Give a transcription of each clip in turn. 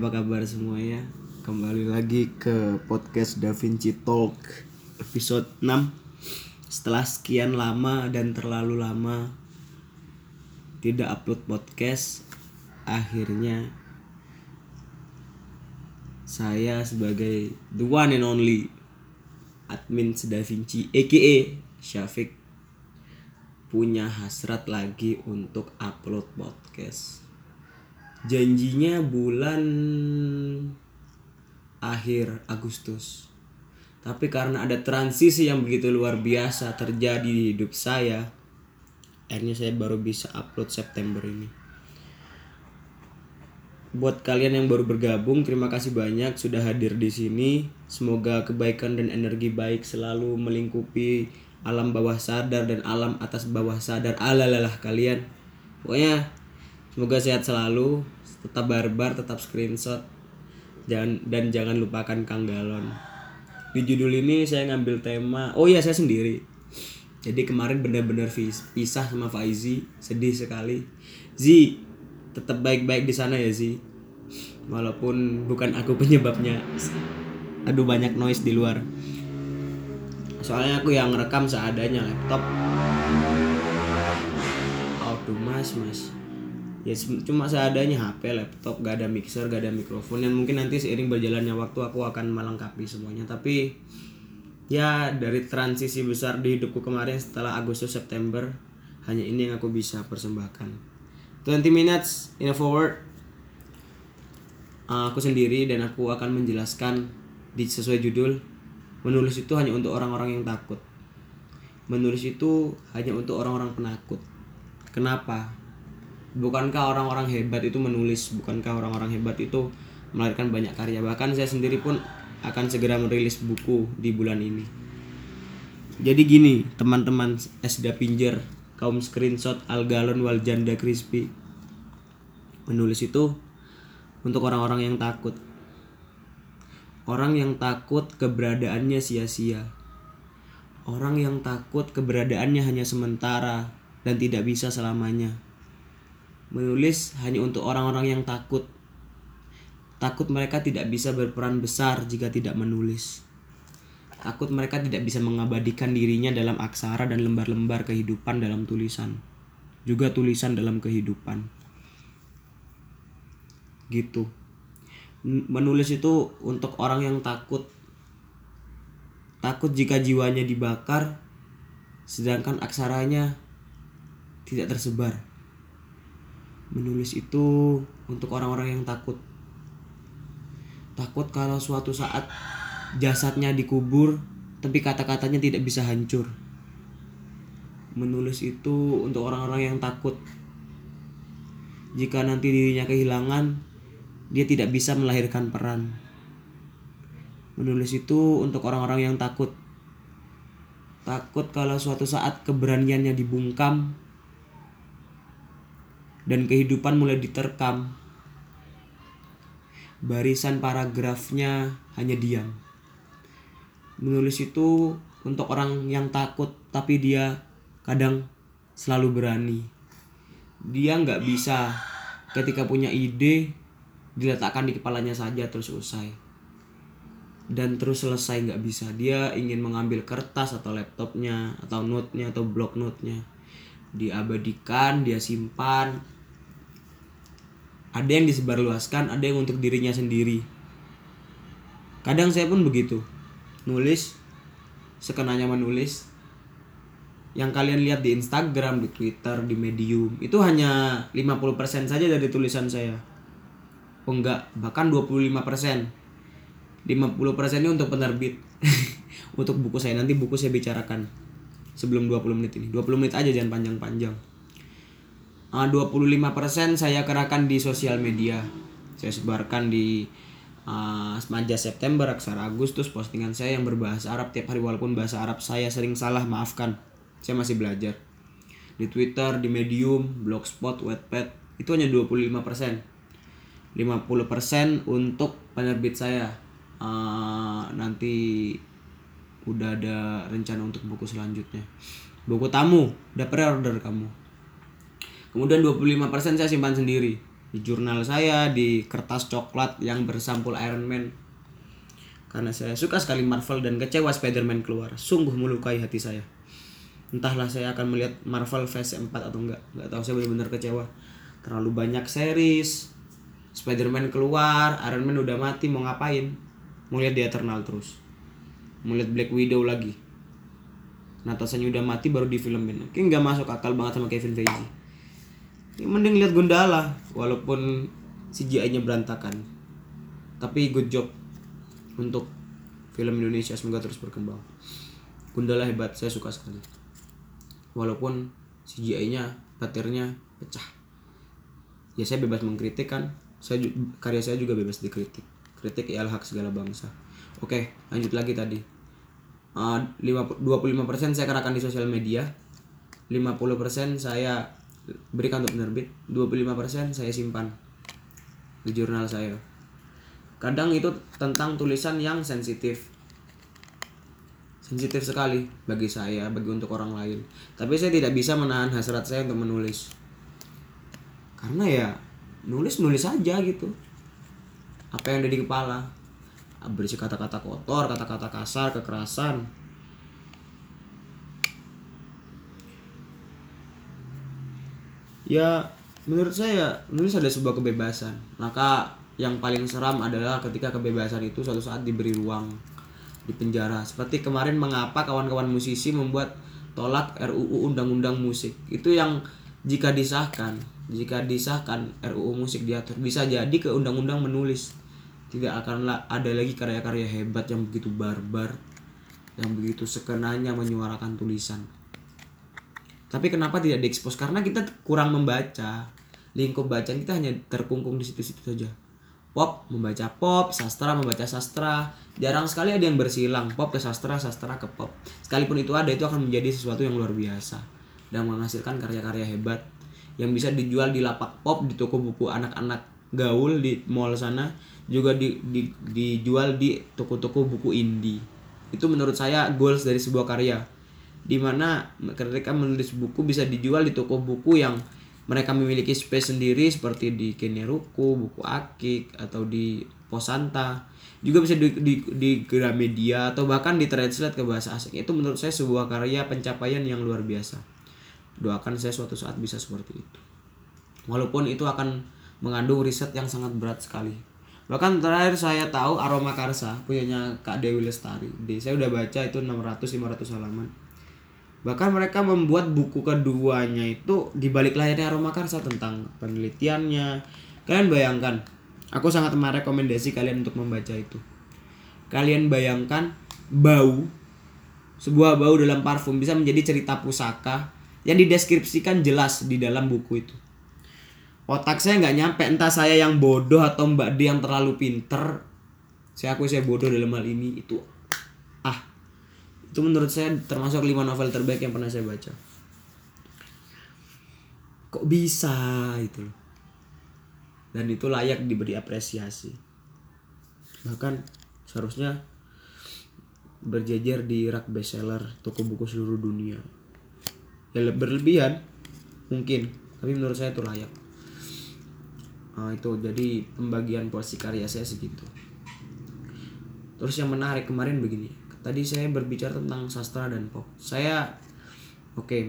apa kabar semuanya? Kembali lagi ke podcast Da Vinci Talk episode 6 Setelah sekian lama dan terlalu lama Tidak upload podcast Akhirnya Saya sebagai the one and only Admin Da Vinci aka Syafiq punya hasrat lagi untuk upload podcast. Janjinya bulan akhir Agustus. Tapi karena ada transisi yang begitu luar biasa terjadi di hidup saya, akhirnya saya baru bisa upload September ini. Buat kalian yang baru bergabung, terima kasih banyak sudah hadir di sini. Semoga kebaikan dan energi baik selalu melingkupi alam bawah sadar dan alam atas bawah sadar alalalah kalian pokoknya semoga sehat selalu tetap barbar tetap screenshot jangan dan jangan lupakan Kang Galon. Di judul ini saya ngambil tema oh iya saya sendiri. Jadi kemarin benar-benar pisah sama Faizi sedih sekali. Zi tetap baik-baik di sana ya Zi. Walaupun bukan aku penyebabnya. Aduh banyak noise di luar. Soalnya aku yang rekam seadanya laptop. Auto mas mas ya cuma seadanya HP laptop gak ada mixer gak ada mikrofon yang mungkin nanti seiring berjalannya waktu aku akan melengkapi semuanya tapi ya dari transisi besar di hidupku kemarin setelah Agustus September hanya ini yang aku bisa persembahkan 20 minutes in a forward uh, aku sendiri dan aku akan menjelaskan di sesuai judul Menulis itu hanya untuk orang-orang yang takut. Menulis itu hanya untuk orang-orang penakut. Kenapa? Bukankah orang-orang hebat itu menulis? Bukankah orang-orang hebat itu melahirkan banyak karya? Bahkan saya sendiri pun akan segera merilis buku di bulan ini. Jadi gini, teman-teman Esda Pinjer, kaum screenshot Algalon wal Janda Crispy. Menulis itu untuk orang-orang yang takut Orang yang takut keberadaannya sia-sia. Orang yang takut keberadaannya hanya sementara dan tidak bisa selamanya. Menulis hanya untuk orang-orang yang takut. Takut mereka tidak bisa berperan besar jika tidak menulis. Takut mereka tidak bisa mengabadikan dirinya dalam aksara dan lembar-lembar kehidupan dalam tulisan. Juga tulisan dalam kehidupan. Gitu menulis itu untuk orang yang takut takut jika jiwanya dibakar sedangkan aksaranya tidak tersebar menulis itu untuk orang-orang yang takut takut kalau suatu saat jasadnya dikubur tapi kata-katanya tidak bisa hancur menulis itu untuk orang-orang yang takut jika nanti dirinya kehilangan dia tidak bisa melahirkan peran. Menulis itu untuk orang-orang yang takut. Takut kalau suatu saat keberaniannya dibungkam dan kehidupan mulai diterkam. Barisan paragrafnya hanya diam. Menulis itu untuk orang yang takut tapi dia kadang selalu berani. Dia nggak bisa ketika punya ide diletakkan di kepalanya saja terus usai dan terus selesai nggak bisa dia ingin mengambil kertas atau laptopnya atau note-nya atau blok note-nya diabadikan dia simpan. Ada yang disebarluaskan ada yang untuk dirinya sendiri. Kadang saya pun begitu. Nulis sekenanya menulis. Yang kalian lihat di Instagram, di Twitter, di Medium itu hanya 50% saja dari tulisan saya. Oh enggak. Bahkan 25% 50% ini untuk penerbit. Untuk buku saya. Nanti buku saya bicarakan sebelum 20 menit ini. 20 menit aja jangan panjang-panjang. Uh, 25% saya kerahkan di sosial media. Saya sebarkan di uh, September aksara Agustus postingan saya yang berbahasa Arab tiap hari. Walaupun bahasa Arab saya sering salah maafkan. Saya masih belajar. Di Twitter di Medium Blogspot Wattpad itu hanya 25% 50% untuk penerbit saya. Uh, nanti udah ada rencana untuk buku selanjutnya. Buku tamu udah pre-order kamu. Kemudian 25% saya simpan sendiri. Di jurnal saya di kertas coklat yang bersampul Iron Man. Karena saya suka sekali Marvel dan kecewa Spider-Man keluar. Sungguh melukai hati saya. Entahlah saya akan melihat Marvel Phase 4 atau enggak. Nggak tahu saya benar-benar kecewa. Terlalu banyak series. Spider-Man keluar Iron Man udah mati mau ngapain? Mau lihat di Eternal terus mau lihat Black Widow lagi. Natasha udah mati baru difilmin Kayak nggak masuk akal banget sama Kevin Feige. Ya, mending lihat Gundala walaupun CGI-nya berantakan. Tapi good job untuk film Indonesia semoga terus berkembang. Gundala hebat saya suka sekali. Walaupun CGI-nya patirnya pecah. Ya saya bebas mengkritik kan. Saya karya saya juga bebas dikritik. Kritik ya hak segala bangsa oke lanjut lagi tadi. Uh, 25% saya kerahkan di sosial media. 50% saya berikan untuk penerbit. 25% saya simpan di jurnal saya. Kadang itu tentang tulisan yang sensitif. Sensitif sekali bagi saya bagi untuk orang lain. Tapi saya tidak bisa menahan hasrat saya untuk menulis. Karena ya nulis nulis aja gitu. Apa yang ada di kepala berisi kata-kata kotor, kata-kata kasar, kekerasan. Ya, menurut saya nulis ada sebuah kebebasan. Maka yang paling seram adalah ketika kebebasan itu suatu saat diberi ruang di penjara. Seperti kemarin mengapa kawan-kawan musisi membuat tolak RUU Undang-Undang Musik. Itu yang jika disahkan, jika disahkan RUU musik diatur bisa jadi ke undang-undang menulis tidak akan ada lagi karya-karya hebat yang begitu barbar yang begitu sekenanya menyuarakan tulisan. Tapi kenapa tidak diekspos? Karena kita kurang membaca. Lingkup bacaan kita hanya terkungkung di situ-situ saja. Pop membaca pop sastra membaca sastra. Jarang sekali ada yang bersilang pop ke sastra sastra ke pop. Sekalipun itu ada itu akan menjadi sesuatu yang luar biasa. Dan menghasilkan karya-karya hebat yang bisa dijual di lapak pop di toko buku anak-anak gaul di mall sana juga di, di, dijual di toko-toko buku indie. Itu menurut saya goals dari sebuah karya. Di mana ketika menulis buku bisa dijual di toko buku yang mereka memiliki space sendiri seperti di Keneruku, buku Akik atau di Posanta. Juga bisa di, di, di Gramedia atau bahkan di translate ke bahasa asing. Itu menurut saya sebuah karya pencapaian yang luar biasa. Doakan saya suatu saat bisa seperti itu. Walaupun itu akan mengandung riset yang sangat berat sekali. Bahkan terakhir saya tahu aroma karsa punyanya kak Dewi Lestari. Di saya udah baca itu 600 500 halaman. Bahkan mereka membuat buku keduanya itu di balik layarnya aroma karsa tentang penelitiannya. Kalian bayangkan aku sangat merekomendasi kalian untuk membaca itu. Kalian bayangkan bau sebuah bau dalam parfum bisa menjadi cerita pusaka yang dideskripsikan jelas di dalam buku itu otak saya nggak nyampe entah saya yang bodoh atau mbak D yang terlalu pinter. Saya aku saya bodoh dalam hal ini itu ah. Itu menurut saya termasuk lima novel terbaik yang pernah saya baca. Kok bisa itu dan itu layak diberi apresiasi. Bahkan seharusnya berjejer di rak bestseller toko buku seluruh dunia. Ya berlebihan mungkin. Tapi menurut saya itu layak nah, itu jadi pembagian porsi karya saya segitu. Terus yang menarik kemarin begini tadi saya berbicara tentang sastra dan pop. Saya oke okay,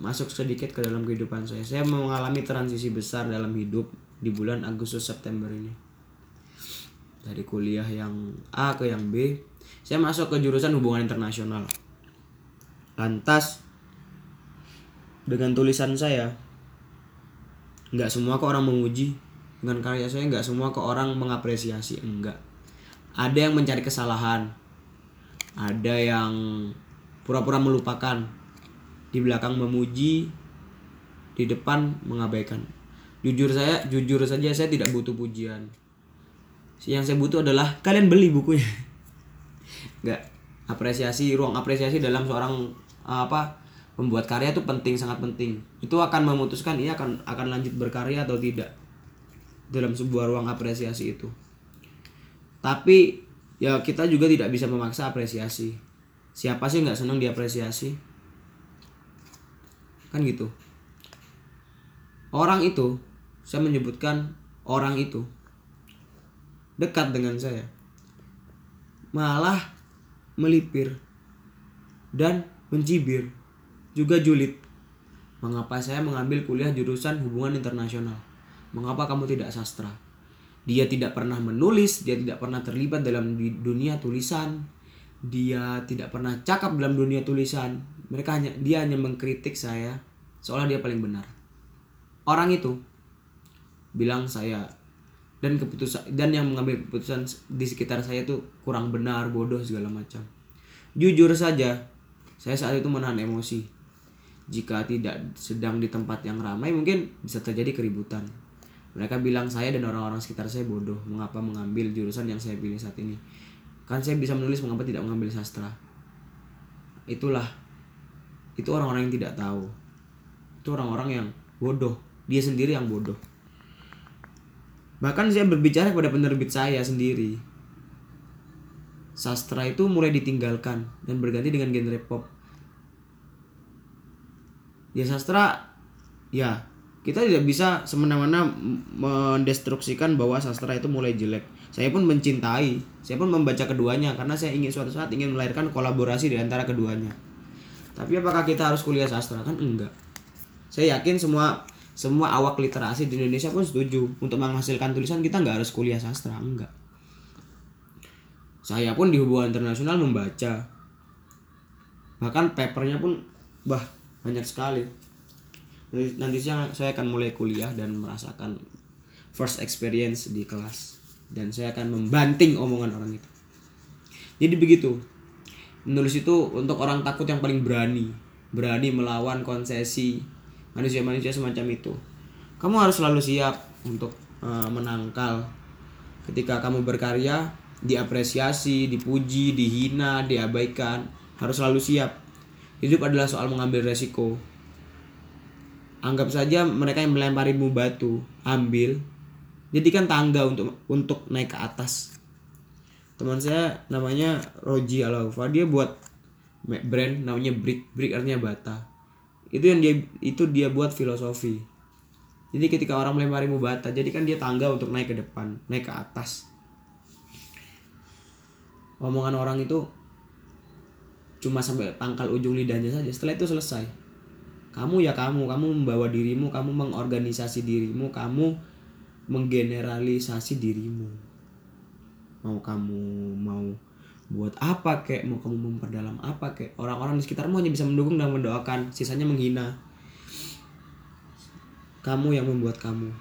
masuk sedikit ke dalam kehidupan saya. Saya mengalami transisi besar dalam hidup di bulan Agustus September ini. Dari kuliah yang A ke yang B saya masuk ke jurusan hubungan internasional. Lantas dengan tulisan saya nggak semua kok orang menguji dengan karya saya nggak semua ke orang mengapresiasi enggak. Ada yang mencari kesalahan ada yang pura-pura melupakan di belakang memuji di depan mengabaikan. Jujur saya jujur saja saya tidak butuh pujian. Yang saya butuh adalah kalian beli bukunya. Nggak. Apresiasi ruang apresiasi dalam seorang apa membuat karya itu penting sangat penting. Itu akan memutuskan ia akan akan lanjut berkarya atau tidak dalam sebuah ruang apresiasi itu. Tapi ya kita juga tidak bisa memaksa apresiasi. Siapa sih nggak senang diapresiasi? Kan gitu. orang itu saya menyebutkan orang itu dekat dengan saya malah melipir dan mencibir juga julid mengapa saya mengambil kuliah jurusan hubungan internasional mengapa kamu tidak sastra? Dia tidak pernah menulis dia tidak pernah terlibat dalam dunia tulisan. Dia tidak pernah cakap dalam dunia tulisan. Mereka hanya dia hanya mengkritik saya seolah dia paling benar. Orang itu bilang saya dan keputusan dan yang mengambil keputusan di sekitar saya itu kurang benar bodoh segala macam. Jujur saja saya saat itu menahan emosi. Jika tidak sedang di tempat yang ramai mungkin bisa terjadi keributan mereka bilang saya dan orang-orang sekitar saya bodoh mengapa mengambil jurusan yang saya pilih saat ini? Kan saya bisa menulis mengapa tidak mengambil sastra? Itulah. Itu orang-orang yang tidak tahu. Itu orang-orang yang bodoh. Dia sendiri yang bodoh. Bahkan saya berbicara kepada penerbit saya sendiri. Sastra itu mulai ditinggalkan dan berganti dengan genre pop. Ya sastra, ya kita tidak bisa semena-mena mendestruksikan bahwa sastra itu mulai jelek. Saya pun mencintai, saya pun membaca keduanya karena saya ingin suatu saat ingin melahirkan kolaborasi di antara keduanya. Tapi apakah kita harus kuliah sastra kan enggak? Saya yakin semua semua awak literasi di Indonesia pun setuju untuk menghasilkan tulisan kita nggak harus kuliah sastra enggak saya pun di hubungan internasional membaca bahkan papernya pun bah banyak sekali nanti, siang saya akan mulai kuliah dan merasakan first experience di kelas. Dan saya akan membanting omongan orang itu. Jadi begitu. Menulis itu untuk orang takut yang paling berani. Berani melawan konsesi manusia-manusia semacam itu. Kamu harus selalu siap untuk uh, menangkal. Ketika kamu berkarya diapresiasi dipuji dihina diabaikan harus selalu siap. Hidup adalah soal mengambil resiko anggap saja mereka yang melemparimu batu ambil. Jadikan tangga untuk untuk naik ke atas. Teman saya namanya Roji Alaufa dia buat brand namanya Brick Brick artinya bata. Itu yang dia itu dia buat filosofi. Jadi ketika orang melemparimu bata jadi kan dia tangga untuk naik ke depan naik ke atas. Omongan orang itu cuma sampai pangkal ujung lidahnya saja. Setelah itu selesai kamu ya kamu kamu membawa dirimu kamu mengorganisasi dirimu kamu menggeneralisasi dirimu. Mau kamu mau buat apa kek mau kamu memperdalam apa kek. Orang-orang di sekitarmu hanya bisa mendukung dan mendoakan sisanya menghina. Kamu yang membuat kamu.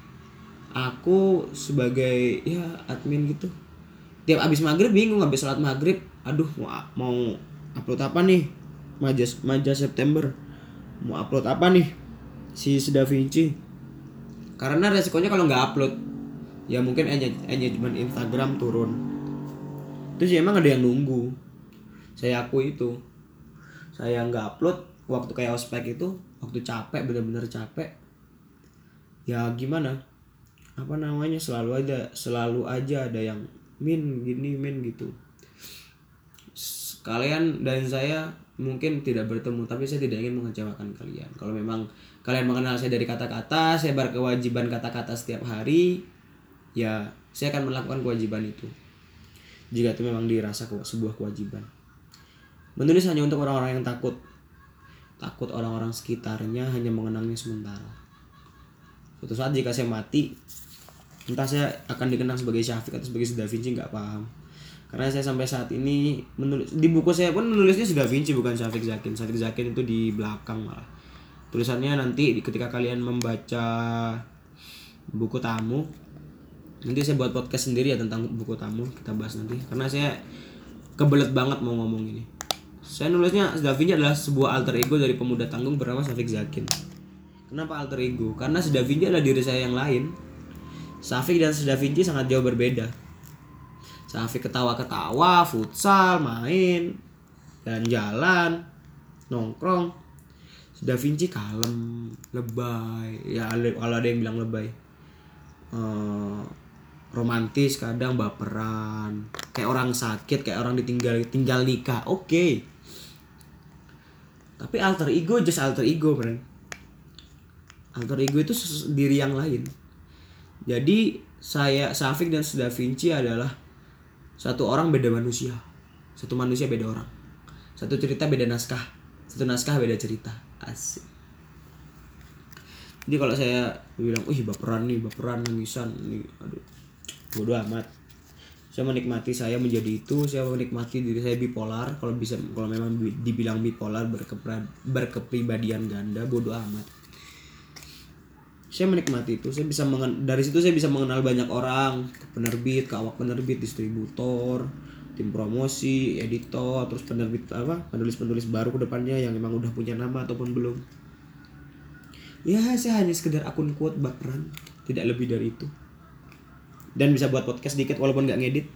Aku sebagai ya admin gitu. Tiap abis maghrib bingung habis sholat maghrib. Aduh mau mau upload apa nih? Majas majas September mau upload apa nih? Si Da Vinci. Karena resikonya kalau nggak upload ya mungkin engagement Instagram turun. Terus ya emang ada yang nunggu. Saya aku itu. Saya nggak upload waktu kayak ospek itu waktu capek bener-bener capek. Ya gimana? Apa namanya? Selalu ada selalu aja ada yang min gini min gitu. Kalian dan saya mungkin tidak bertemu tapi saya tidak ingin mengecewakan kalian kalau memang kalian mengenal saya dari kata-kata saya berkewajiban kata-kata setiap hari ya saya akan melakukan kewajiban itu jika itu memang dirasa sebuah kewajiban. Menulis hanya untuk orang-orang yang takut. Takut orang-orang sekitarnya hanya mengenangnya sementara. Suatu saat jika saya mati, entah saya akan dikenang sebagai Syafiq atau sebagai Da Vinci nggak paham. Karena saya sampai saat ini menulis di buku saya pun menulisnya Da Vinci bukan Syafiq Zakin. Syafiq Zakin itu di belakang malah. Tulisannya nanti ketika kalian membaca buku tamu nanti saya buat podcast sendiri ya tentang buku tamu kita bahas nanti. Karena saya kebelet banget mau ngomong ini. Saya nulisnya Da Vinci adalah sebuah alter ego dari pemuda tanggung bernama Safik Zakin. Kenapa alter ego? Karena Da Vinci adalah diri saya yang lain. Safik dan Da Vinci sangat jauh berbeda Safik ketawa-ketawa futsal main dan jalan nongkrong. Da Vinci kalem lebay. Ya kalau ada yang bilang lebay. Uh, romantis kadang baperan. Kayak orang sakit kayak orang ditinggal tinggal nikah. Oke. Okay. tapi alter ego just alter ego friend. Alter ego itu diri yang lain. Jadi saya Safik dan Da Vinci adalah satu orang beda manusia satu manusia beda orang satu cerita beda naskah satu naskah beda cerita asik jadi kalau saya bilang, wih baperan nih, baperan nangisan nih, aduh, bodoh amat. Saya menikmati saya menjadi itu, saya menikmati diri saya bipolar. Kalau bisa, kalau memang bi- dibilang bipolar berkepribadian ganda, bodoh amat. Saya menikmati itu, saya bisa mengen- dari situ saya bisa mengenal banyak orang, penerbit, ke awak penerbit, distributor, tim promosi, editor, terus penerbit apa, penulis-penulis baru ke depannya yang memang udah punya nama ataupun belum. Ya saya hanya sekedar akun quote baperan. Tidak lebih dari itu. Dan bisa buat podcast dikit walaupun nggak ngedit.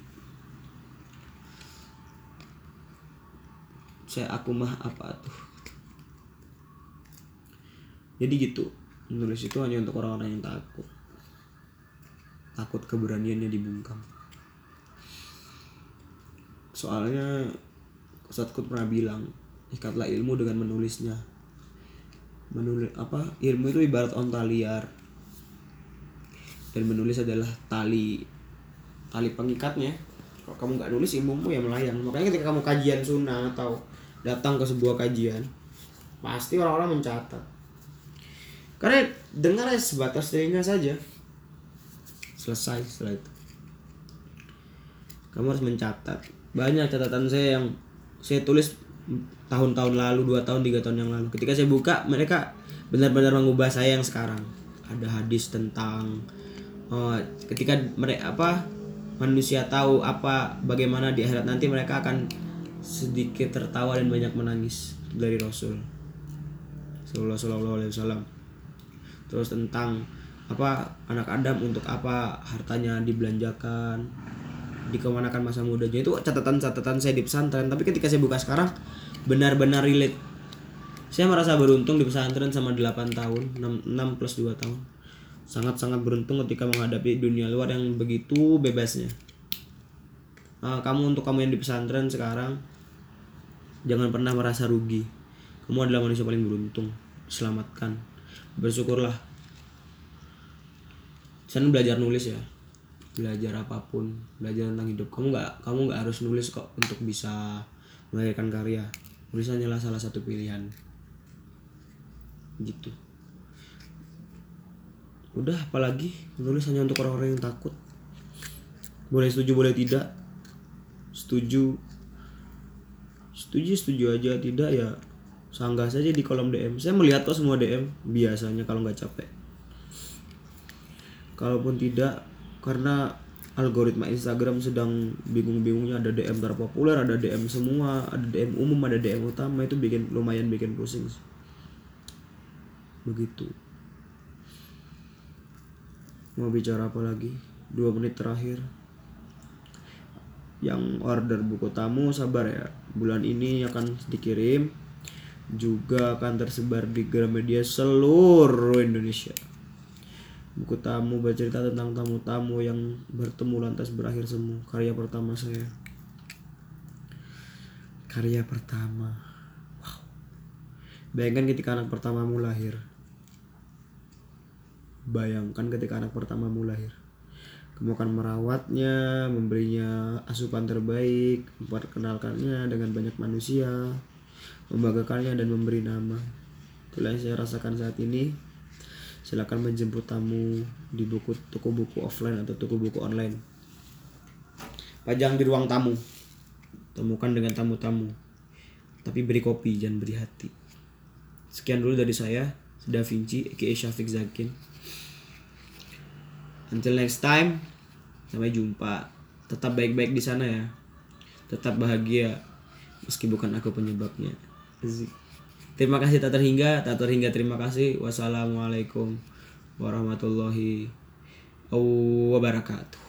Saya aku mah apa tuh? Jadi gitu menulis itu hanya untuk orang-orang yang takut. Takut keberaniannya dibungkam. Soalnya Ustadz Kut pernah bilang ikatlah ilmu dengan menulisnya. Menulis apa ilmu itu ibarat onta liar. Dan menulis adalah tali tali pengikatnya. Kalau kamu nggak nulis ilmumu ya melayang. Makanya ketika kamu kajian sunnah atau datang ke sebuah kajian pasti orang-orang mencatat karena dengar ya sebatas telinga saja. Selesai setelah itu. Kamu harus mencatat. Banyak catatan saya yang saya tulis tahun-tahun lalu dua tahun tiga tahun yang lalu. Ketika saya buka mereka benar-benar mengubah saya yang sekarang. Ada hadis tentang eh, ketika mereka apa manusia tahu apa bagaimana di akhirat nanti mereka akan sedikit tertawa dan banyak menangis dari Rasul. Sallallahu Alaihi Wasallam terus tentang apa anak Adam untuk apa hartanya dibelanjakan dikemanakan masa mudanya. Itu catatan-catatan saya di pesantren. Tapi ketika saya buka sekarang benar-benar relate. Saya merasa beruntung di pesantren sama 8 tahun 6, 6 plus 2 tahun. Sangat-sangat beruntung ketika menghadapi dunia luar yang begitu bebasnya. Ah, kamu untuk kamu yang di pesantren sekarang jangan pernah merasa rugi. Kamu adalah manusia paling beruntung. Selamatkan bersyukurlah. Saya belajar nulis ya. Belajar apa pun belajar tentang hidup. Kamu nggak kamu nggak harus nulis kok untuk bisa melahirkan karya. Nulis hanyalah salah satu pilihan. Gitu. Udah apalagi? Nulis hanya untuk orang-orang yang takut. Boleh setuju boleh tidak. Setuju. Setuju setuju aja. Tidak ya sanggah saja di kolom DM saya melihat kok semua DM biasanya kalau nggak capek. Kalaupun tidak karena algoritma Instagram sedang bingung-bingungnya. Ada DM terpopuler ada DM semua ada DM umum ada DM utama. Itu bikin lumayan bikin pusing begitu. Mau bicara apa lagi? Dua menit terakhir. Yang order buku tamu sabar ya. Bulan ini akan dikirim juga akan tersebar di Gramedia seluruh Indonesia. Buku tamu bercerita tentang tamu-tamu yang bertemu lantas berakhir semu. Karya pertama saya. Karya pertama. Wow. Bayangkan ketika anak pertamamu lahir. Bayangkan ketika anak pertamamu lahir. Kamu akan merawatnya memberinya asupan terbaik memperkenalkannya dengan banyak manusia membanggakannya dan memberi nama. Itulah yang saya rasakan saat ini. Silakan menjemput tamu di buku toko buku offline atau toko buku online. Pajang di ruang tamu. Temukan dengan tamu-tamu. Tapi beri kopi jangan beri hati. Sekian dulu dari saya Da Vinci aka Syafiq Zakin. Until next time sampai jumpa. Tetap baik-baik di sana ya. Tetap bahagia meski bukan aku penyebabnya. Terima kasih tak terhingga, tak terhingga terima kasih. Wassalamualaikum warahmatullahi wabarakatuh.